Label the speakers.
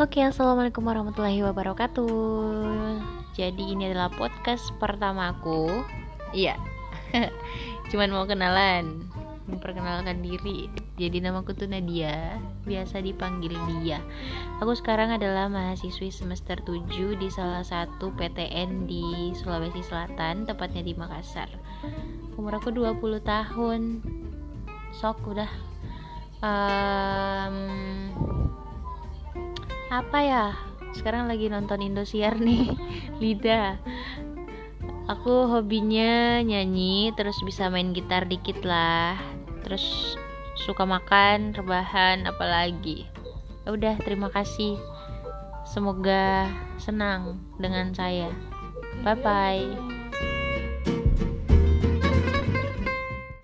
Speaker 1: Oke, assalamualaikum warahmatullahi wabarakatuh. Jadi ini adalah podcast pertamaku. Iya, cuman mau kenalan, memperkenalkan diri. Jadi namaku tuh Nadia, biasa dipanggil Dia. Aku sekarang adalah mahasiswi semester 7 di salah satu PTN di Sulawesi Selatan, tepatnya di Makassar. Umur aku 20 tahun. Sok udah. Um, apa ya? Sekarang lagi nonton Indosiar nih Lida. Aku hobinya nyanyi terus bisa main gitar dikit lah. Terus suka makan rebahan apalagi. Ya udah terima kasih. Semoga senang dengan saya. Bye bye